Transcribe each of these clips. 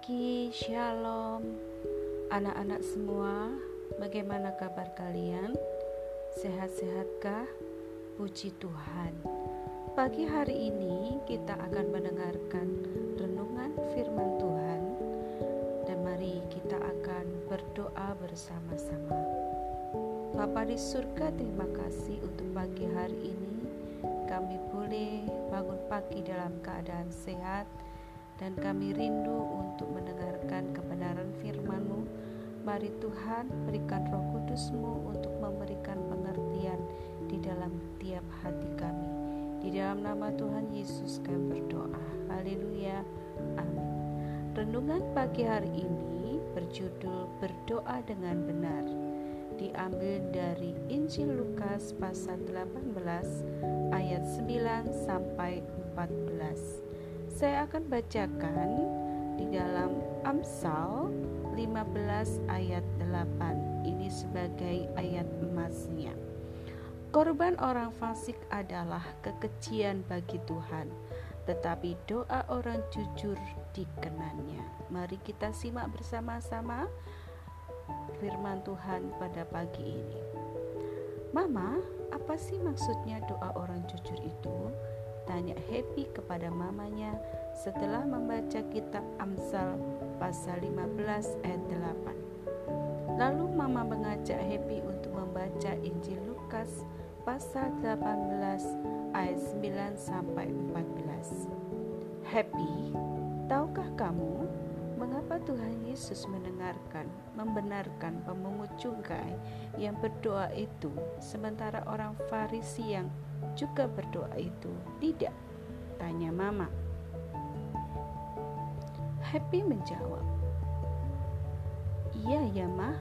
pagi, shalom. Anak-anak semua, bagaimana kabar kalian? Sehat-sehatkah? Puji Tuhan. Pagi hari ini kita akan mendengarkan renungan firman Tuhan. Dan mari kita akan berdoa bersama-sama. Bapa di surga terima kasih untuk pagi hari ini. Kami boleh bangun pagi dalam keadaan sehat dan kami rindu untuk mendengarkan kebenaran firman-Mu. Mari Tuhan berikan roh kudus-Mu untuk memberikan pengertian di dalam tiap hati kami. Di dalam nama Tuhan Yesus kami berdoa. Haleluya. Amin. Renungan pagi hari ini berjudul Berdoa dengan Benar. Diambil dari Injil Lukas pasal 18 ayat 9 sampai 14. Saya akan bacakan di dalam Amsal 15 ayat 8. Ini sebagai ayat emasnya. Korban orang fasik adalah kekejian bagi Tuhan, tetapi doa orang jujur dikenannya. Mari kita simak bersama-sama firman Tuhan pada pagi ini. Mama, apa sih maksudnya doa orang jujur itu? Tanya Happy kepada mamanya setelah membaca kitab Amsal pasal 15 ayat 8. Lalu mama mengajak Happy untuk membaca Injil Lukas pasal 18 ayat 9 sampai 14. Happy, tahukah kamu mengapa Tuhan Yesus mendengarkan, membenarkan pemungut cukai yang berdoa itu sementara orang Farisi yang juga berdoa itu tidak? Tanya mama. Happy menjawab, Iya ya mah,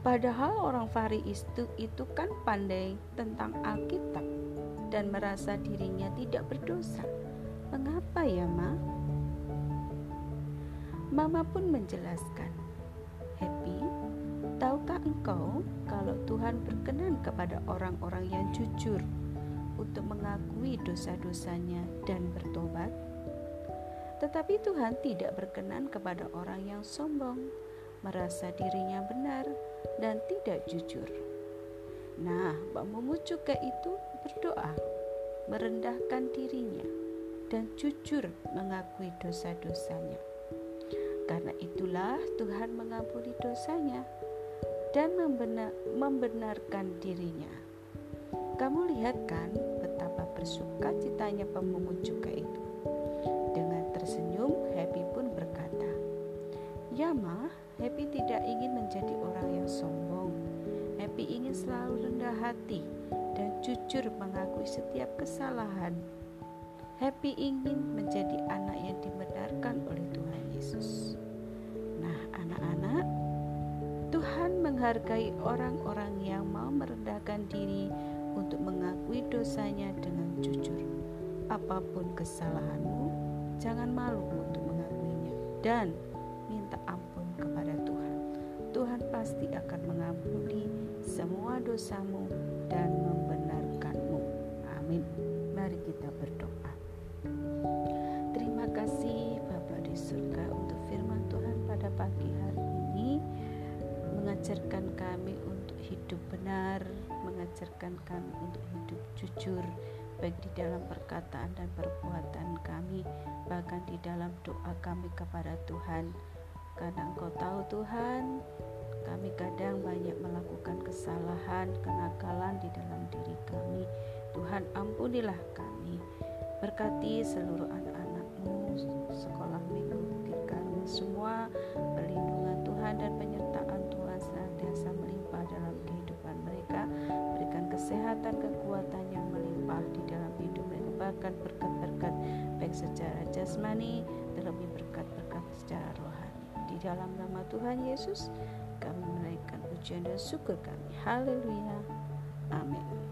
padahal orang Faris itu, itu kan pandai tentang Alkitab dan merasa dirinya tidak berdosa. Mengapa ya mah? Mama pun menjelaskan, Happy, tahukah engkau kalau Tuhan berkenan kepada orang-orang yang jujur untuk mengakui dosa-dosanya dan bertobat. Tetapi Tuhan tidak berkenan kepada orang yang sombong, merasa dirinya benar, dan tidak jujur. Nah, pemungut cukai itu berdoa, merendahkan dirinya, dan jujur mengakui dosa-dosanya. Karena itulah Tuhan mengampuni dosanya dan membenarkan dirinya. Kamu lihat kan betapa bersuka citanya pemungut cukai itu. Dengan tersenyum, Happy pun berkata, Ya ma, Happy tidak ingin menjadi orang yang sombong. Happy ingin selalu rendah hati dan jujur mengakui setiap kesalahan. Happy ingin menjadi anak yang dibenarkan oleh Tuhan Yesus. Nah, anak-anak, Tuhan menghargai orang-orang yang mau merendahkan diri untuk mengakui dosanya dengan jujur. Apa pun kesalahanmu, jangan malu untuk mengakuinya dan minta ampun kepada Tuhan. Tuhan pasti akan mengampuni semua dosamu dan membenarkanmu. Mengajarkan kami untuk hidup benar, mengajarkan kami untuk hidup jujur baik di dalam perkataan dan perbuatan kami bahkan di dalam doa kami kepada Tuhan. Karena engkau tahu Tuhan kami kadang banyak melakukan kesalahan kenakalan di dalam diri kami. Tuhan ampunilah kami. Berkati seluruh anak-anakmu sekolah kesehatan, kekuatan yang melimpah di dalam hidup mereka, bahkan berkat-berkat baik secara jasmani, terlebih berkat-berkat secara rohani. Di dalam nama Tuhan Yesus, kami menaikkan pujian dan syukur kami. Haleluya. Amin.